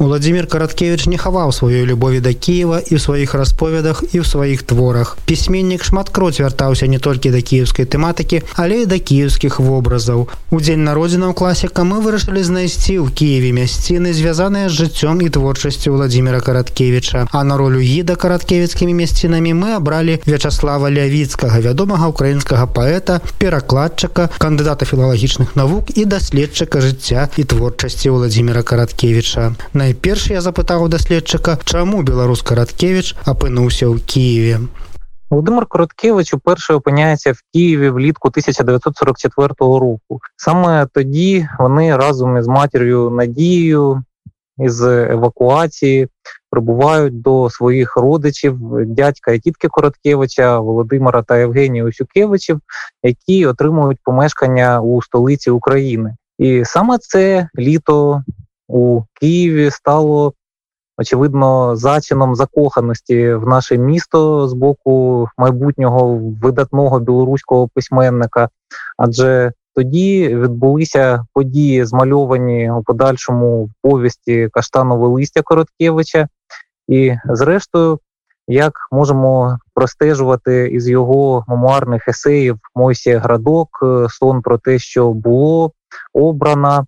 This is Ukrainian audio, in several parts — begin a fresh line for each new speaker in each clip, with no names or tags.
Владзімир караткевич не хаваў сваёй любові да Кіева і ў сваіх расповедах і ў сваіх творах. Пісьменнік шматкроць вяртаўся не толькі да кіеўскай тэматыкі, але і да кіеўскіх вобразаў. У дзень народзінаў класіка мы вырашылі знайсці ў Киеве мясціны, звязаныя з жыццём і творчасцю Владзімира караткевіча. А на ролю гіда караткевіцкімі мясцінамі мы абралі Вячаслава Лявіцкага, вядомага украінскага паэта, перакладчыка, кандыдата філалагічных навук і даследчыка жыцця і творчасці Владзімира караткевіча. На найперш я запытаў даследчыка чаму беларус караткевич апынуўся ў кіеве
Володимир Короткевич уперше опиняється в Києві влітку 1944 року. Саме тоді вони разом із матір'ю Надією із евакуації прибувають до своїх родичів дядька і тітки Короткевича, Володимира та Євгенія Усюкевичів, які отримують помешкання у столиці України. І саме це літо у Києві стало очевидно зачином закоханості в наше місто з боку майбутнього видатного білоруського письменника, адже тоді відбулися події, змальовані у подальшому в повісті Каштанове листя Короткевича, і, зрештою, як можемо простежувати із його мемуарних есеїв Мойсія Градок, сон про те, що було обрана.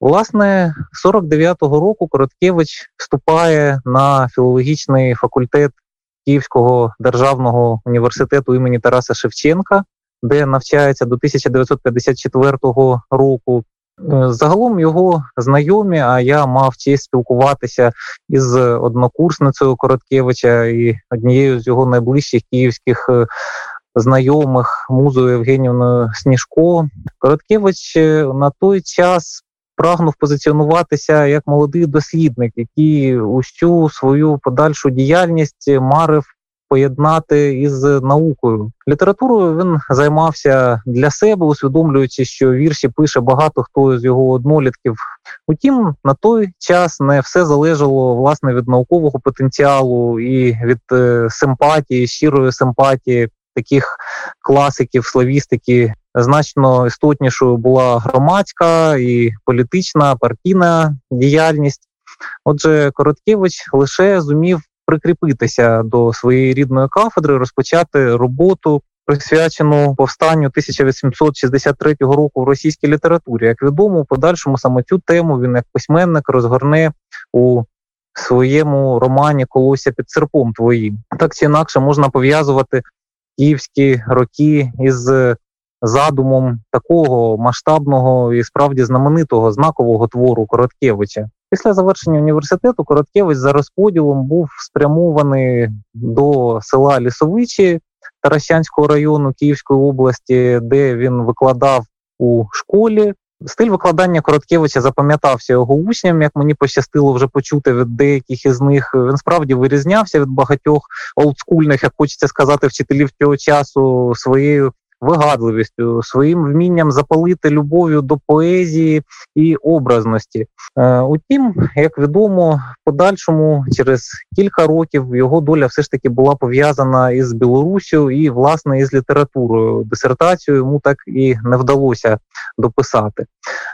Власне, 49-го року Короткевич вступає на філологічний факультет Київського державного університету імені Тараса Шевченка, де навчається до 1954 року. Е, загалом його знайомі, а я мав честь спілкуватися із однокурсницею Короткевича і однією з його найближчих київських е, знайомих музою Євгенівною Сніжко. Короткевич е, на той час прагнув позиціонуватися як молодий дослідник, який усю свою подальшу діяльність марив поєднати із наукою. Літературою він займався для себе, усвідомлюючи, що вірші пише багато хто з його однолітків. Утім, на той час не все залежало власне від наукового потенціалу і від е, симпатії, щирої симпатії таких класиків славістики значно істотнішою була громадська і політична партійна діяльність. Отже, Короткевич лише зумів прикріпитися до своєї рідної кафедри, розпочати роботу, присвячену повстанню 1863 року в російській літературі. Як відомо, у подальшому саме цю тему він як письменник розгорне у своєму романі Колося під серпом твоїм. Так чи інакше можна пов'язувати київські роки із задумом такого масштабного і справді знаменитого знакового твору Короткевича. Після завершення університету Короткевич за розподілом був спрямований до села Лісовичі Таращанського району Київської області, де він викладав у школі. Стиль викладання Короткевича запам'ятався його учням, як мені пощастило вже почути від деяких із них. Він справді вирізнявся від багатьох олдскульних, як хочеться сказати, вчителів цього часу своєю вигадливістю, своїм вмінням запалити любов'ю до поезії і образності. Е, утім, як відомо, подальшому через кілька років його доля все ж таки була пов'язана із Білорусію і власне із літературою. Дисертацію йому так і не вдалося дописати.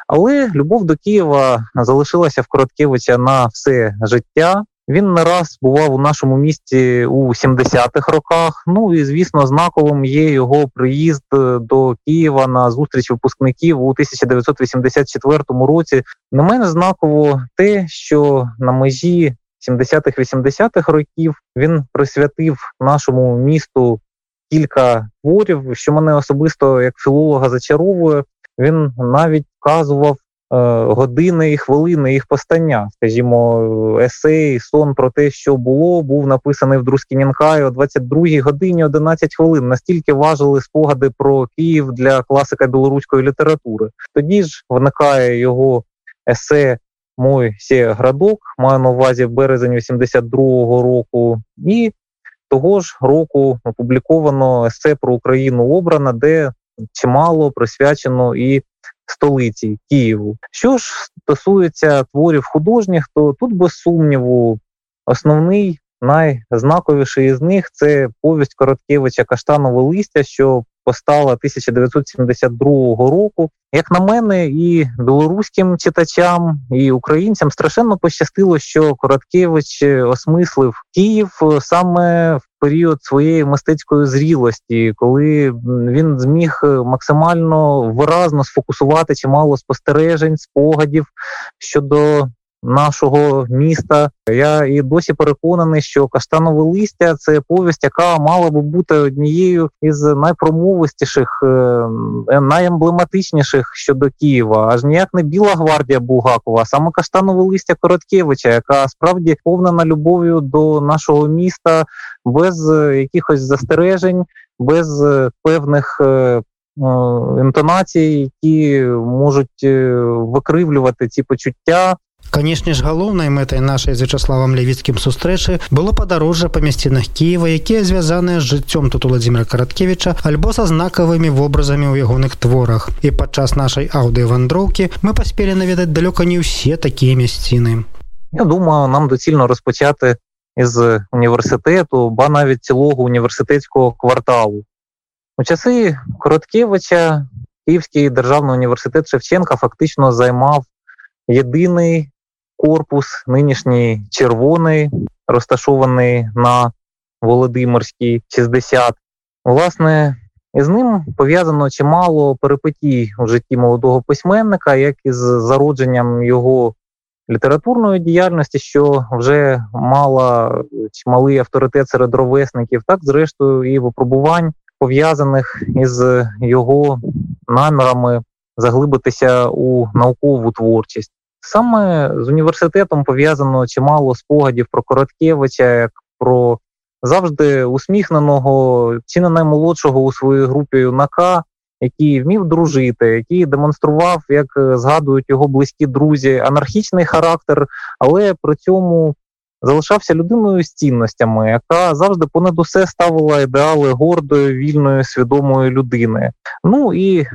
Але любов до Києва залишилася в Короткевича на все життя. Він не раз бував у нашому місті у 70-х роках. Ну і звісно, знаковим є його приїзд е, до Києва на зустріч випускників у 1984 році. Не менш знаково те, що на межі 70-х-80-х років він присвятив нашому місту кілька творів, що мене особисто як філолога зачаровує. Він навіть вказував години і хвилини їх постання. Скажімо, есей, сон про те, що було, був написаний в Друскінінкаї о 22 годині 11 хвилин. Настільки важили спогади про Київ для класика білоруської літератури. Тоді ж виникає його есе. Мой сє градок маю на увазі березень 82-го року, і того ж року опубліковано есе про Україну обрана, де чимало присвячено і столиці Києву. Що ж стосується творів художніх, то тут без сумніву основний найзнаковіший із них це повість Короткевича Каштанове листя, що постала 1972 року. Як на мене, і білоруським читачам, і українцям страшенно пощастило, що Короткевич осмислив Київ саме в період своєї мистецької зрілості, коли він зміг максимально виразно сфокусувати чимало спостережень, спогадів щодо нашого міста. Я і досі переконаний, що каштанове листя це повість, яка мала би бути однією із найпромовистіших, е, найемблематичніших щодо Києва. Аж ніяк не біла гвардія Булгакова, а саме каштанове листя Короткевича, яка справді повнена любов'ю до нашого міста без якихось застережень, без певних. Е, інтонацій, які можуть е, викривлювати ці почуття,
Канешне ж галоўнай мэтай нашай з вячаславам левіцкім сустрэчы было падарожжа па мясцінах Кіева, якія звязаныя з жыццём тут Владзімира караткевіча альбо са знакавымі вобразамі ў ягоных творах. І падчас нашай аўдыёвандроўкі мы паспелі наведаць далёка не ўсе такія мясціны.
Я думаю, нам доцільно розпочати із університету, ба навіть цілого університетського кварталу. У часи Короткевича Київський державний університет Шевченка фактично займав єдиний корпус, нинішній червоний, розташований на Володимирській 60. Власне, із ним пов'язано чимало перипетій у житті молодого письменника, як із зародженням його літературної діяльності, що вже мала чималий авторитет серед ровесників, так зрештою і випробувань, пов'язаних із його намірами заглибитися у наукову творчість. Саме з університетом пов'язано чимало спогадів про Короткевича, як про завжди усміхненого, чи не наймолодшого у своїй групі юнака, який вмів дружити, який демонстрував, як згадують його близькі друзі, анархічний характер, але при цьому залишався людиною з цінностями, яка завжди понад усе ставила ідеали гордої, вільної, свідомої людини. Ну і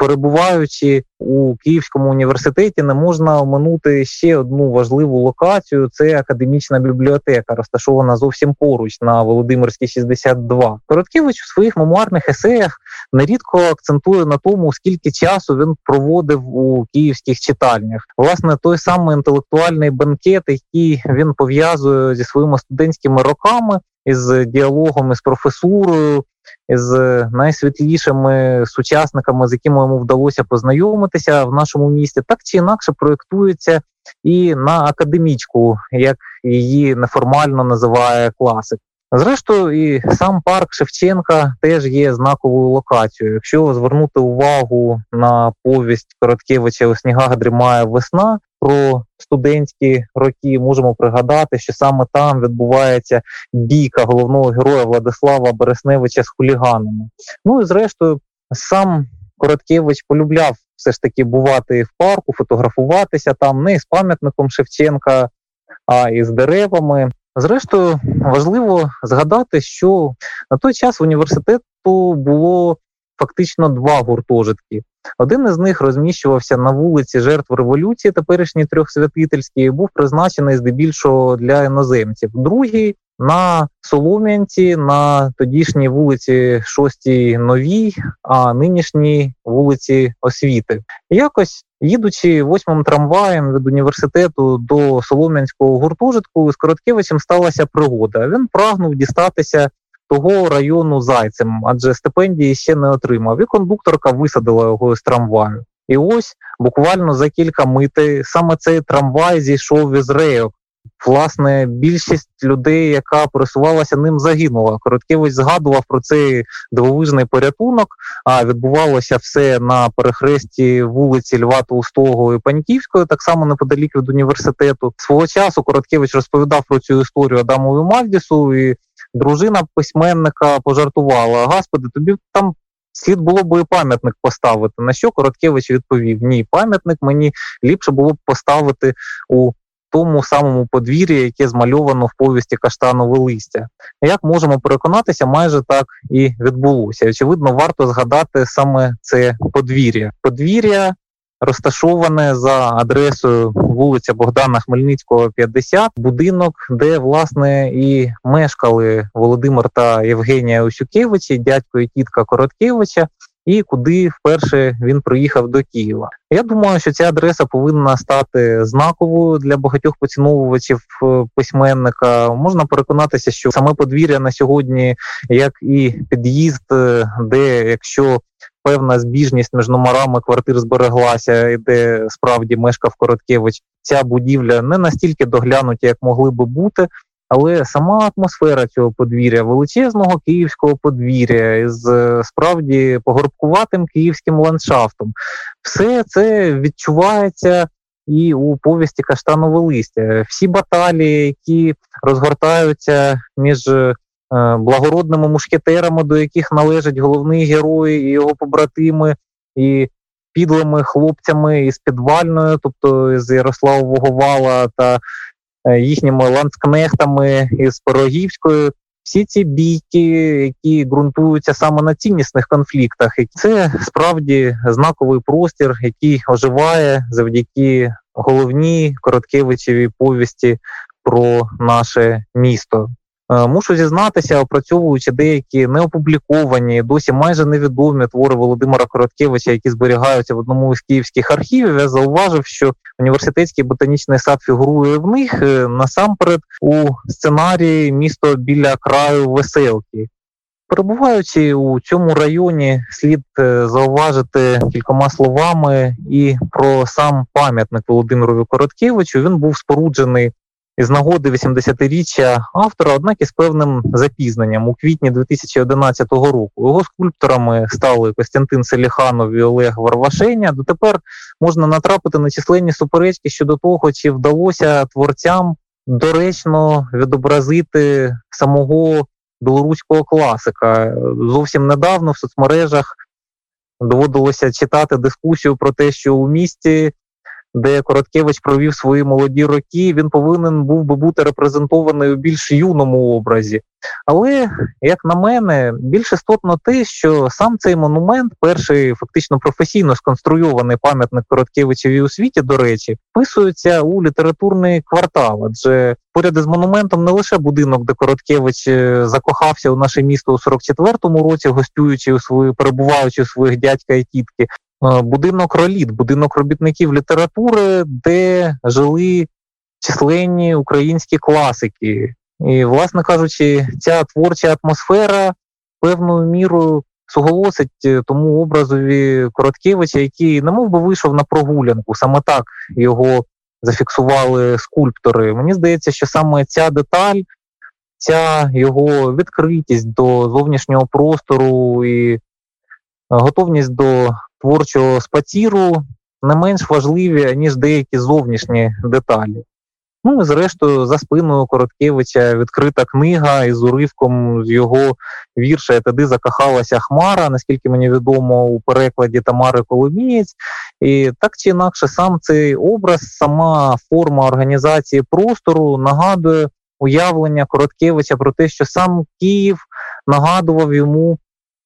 перебуваючи у Київському університеті, не можна оминути ще одну важливу локацію: це академічна бібліотека, розташована зовсім поруч на Володимирській 62. Короткевич у своїх мемуарних есеях нерідко акцентує на тому, скільки часу він проводив у київських читальнях. Власне, той самий інтелектуальний банкет, який він пов'язує зі своїми студентськими роками. Із діалогом із професурою, з найсвітлішими сучасниками, з якими йому вдалося познайомитися в нашому місті, так чи інакше проєктується і на академічку, як її неформально називає класик. Зрештою, і сам парк Шевченка теж є знаковою локацією. Якщо звернути увагу на повість Короткевича «У снігах дрімає весна про студентські роки, можемо пригадати, що саме там відбувається бійка головного героя Владислава Бересневича з хуліганами. Ну і зрештою, сам Короткевич полюбляв все ж таки бувати в парку, фотографуватися там не з пам'ятником Шевченка, а і з деревами. Зрештою, важливо згадати, що на той час університету було фактично два гуртожитки. Один із них розміщувався на вулиці жертв революції, теперішній трьохсвятительський, і був призначений здебільшого для іноземців. Другий на Солом'янці, на тодішній вулиці Шостій Новій, а нинішній вулиці Освіти. Якось їдучи восьмим трамваєм від університету до Солом'янського гуртожитку, з Короткевичем сталася пригода. Він прагнув дістатися. Того району зайцем, адже стипендії ще не отримав. І кондукторка висадила його з трамваю. І ось буквально за кілька мити саме цей трамвай зійшов із рейок, Власне, більшість людей, яка пересувалася ним, загинула. Короткевич згадував про цей дивовижний порятунок. А відбувалося все на перехресті вулиці Льва Толстого і Паньківської, так само неподалік від університету. Свого часу Короткевич розповідав про цю історію Адамові Мальдісу, і дружина письменника пожартувала: Господи, тобі там. Слід було б і пам'ятник поставити. На що Короткевич відповів: Ні, пам'ятник мені ліпше було б поставити у тому самому подвір'ї, яке змальовано в повісті каштанове листя. Як можемо переконатися, майже так і відбулося. Очевидно, варто згадати саме це подвір'я. Подвір'я розташоване за адресою вулиця Богдана Хмельницького, 50, будинок, де власне і мешкали Володимир та Євгенія Усюкевичі, дядько і тітка Короткевича. І куди вперше він приїхав до Києва. Я думаю, що ця адреса повинна стати знаковою для багатьох поціновувачів е, письменника. Можна переконатися, що саме подвір'я на сьогодні, як і під'їзд, е, де якщо певна збіжність між номерами квартир збереглася, і де справді мешкав Короткевич. Ця будівля не настільки доглянуті, як могли би бути. Але сама атмосфера цього подвір'я, величезного київського подвір'я з справді погорбкуватим київським ландшафтом, все це відчувається і у повісті Каштанове листя. Всі баталії, які розгортаються між благородними мушкетерами, до яких належать головний герой і його побратими, і підлими хлопцями із підвальною, тобто з Ярославового вала та е, їхніми ланцкнехтами із Пирогівською. Всі ці бійки, які ґрунтуються саме на ціннісних конфліктах, і це справді знаковий простір, який оживає завдяки головній Короткевичевій повісті про наше місто. Е, мушу зізнатися, опрацьовуючи деякі неопубліковані, досі майже невідомі твори Володимира Короткевича, які зберігаються в одному із київських архівів. Я зауважив, що університетський ботанічний сад фігурує в них е, насамперед у сценарії місто біля краю веселки. Перебуваючи у цьому районі, слід е, зауважити кількома словами і про сам пам'ятник Володимирові Короткевичу. Він був споруджений із нагоди 80-річчя автора, однак із певним запізненням у квітні 2011 року. Його скульпторами стали Костянтин Селіханов і Олег Варвашеня. Дотепер можна натрапити на численні суперечки щодо того, чи вдалося творцям доречно відобразити самого білоруського класика. Зовсім недавно в соцмережах доводилося читати дискусію про те, що у місті де Короткевич провів свої молоді роки, він повинен був би бути репрезентований у більш юному образі. Але, як на мене, більш істотно те, що сам цей монумент, перший фактично професійно сконструйований пам'ятник Короткевичеві у світі, до речі, вписується у літературний квартал. Адже поряд із монументом не лише будинок, де Короткевич е, закохався у наше місто у 44-му році, гостюючи у свої перебуваючи у своїх дядька і тітки, будинок роліт, будинок робітників літератури, де жили численні українські класики. І, власне кажучи, ця творча атмосфера певною мірою суголосить тому образові Короткевича, який немов би вийшов на прогулянку. Саме так його зафіксували скульптори. Мені здається, що саме ця деталь, ця його відкритість до зовнішнього простору і готовність до творчого спатіру не менш важливі, ніж деякі зовнішні деталі. Ну і зрештою, за спиною Короткевича відкрита книга із уривком з його вірша «Я тоді закохалася Хмара, наскільки мені відомо у перекладі Тамари Коломієць. І так чи інакше, сам цей образ, сама форма організації простору нагадує уявлення Короткевича про те, що сам Київ нагадував йому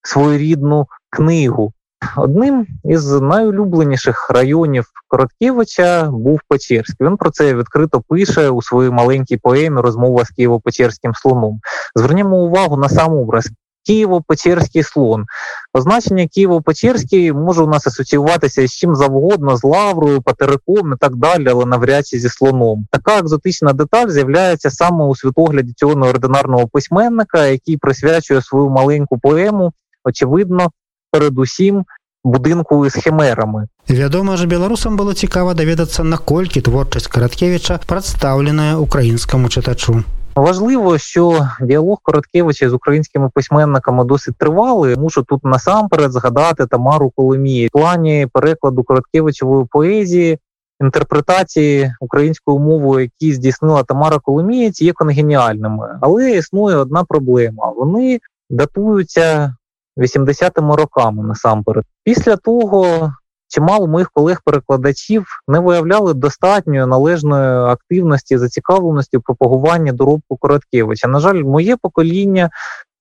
своєрідну книгу. Одним із найулюбленіших районів Короткевича був Печерський. Він про це відкрито пише у своїй маленькій поемі Розмова з Києво-Печерським слоном. Звернімо увагу на сам образ. Києво-Печерський слон. Позначення Києво-Печерський може у нас асоціюватися з чим завгодно, з лаврою, патериком і так далі, але навряд чи зі слоном. Така екзотична деталь з'являється саме у світогляді цього неординарного письменника, який присвячує свою маленьку поему, очевидно, передусім будинку з химерами.
Вядома ж беларусам было цікава даведацца наколькі творчасць караткевіча прадстаўленая українському читачу.
Важливо, що діалог Короткевича з українськими письменниками досить тривалий. Мушу тут насамперед згадати Тамару Коломії в плані перекладу Короткевичевої поезії. Інтерпретації українською мовою, які здійснила Тамара Коломієць, є конгеніальними, але існує одна проблема: вони датуються 80-ми роками насамперед. Після того чимало моїх колег-перекладачів не виявляли достатньої належної активності, зацікавленості в пропагуванні доробку Короткевича. На жаль, моє покоління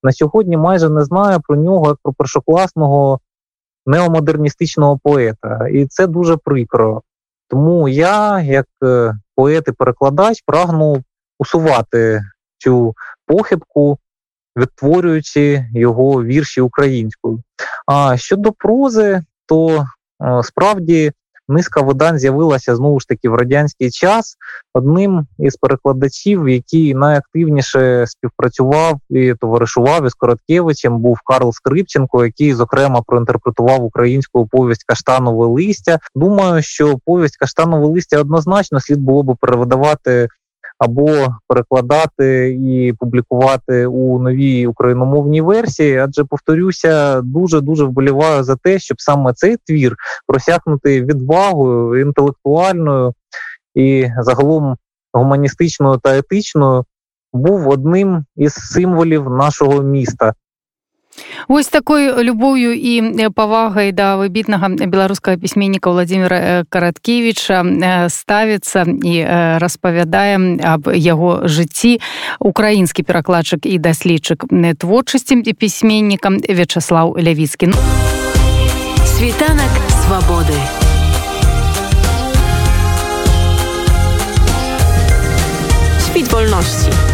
на сьогодні майже не знає про нього як про першокласного неомодерністичного поета, і це дуже прикро. Тому я, як е, поет і перекладач, прагну усувати цю похибку, відтворюючи його вірші українською. А щодо прози, то е, справді низка видань з'явилася знову ж таки в радянський час. Одним із перекладачів, який найактивніше співпрацював і товаришував із Короткевичем, був Карл Скрипченко, який зокрема проінтерпретував українську повість Каштанове листя. Думаю, що повість Каштанове листя однозначно слід було би перевидавати або перекладати і публікувати у новій україномовній версії, адже повторюся, дуже дуже вболіваю за те, щоб саме цей твір просякнути відвагою інтелектуальною і загалом гуманістичною та етичною, був одним із символів нашого міста.
Вось такой любоўю і павагай да выбітнага беларускага пісьменніка владимира караткевича ставіцца і распавядае аб яго жыцці. Украінскі перакладчык і даследчык творчасці і пісьменнікам вячаслав лявіцкі
світанак свабоды. Świt wolności.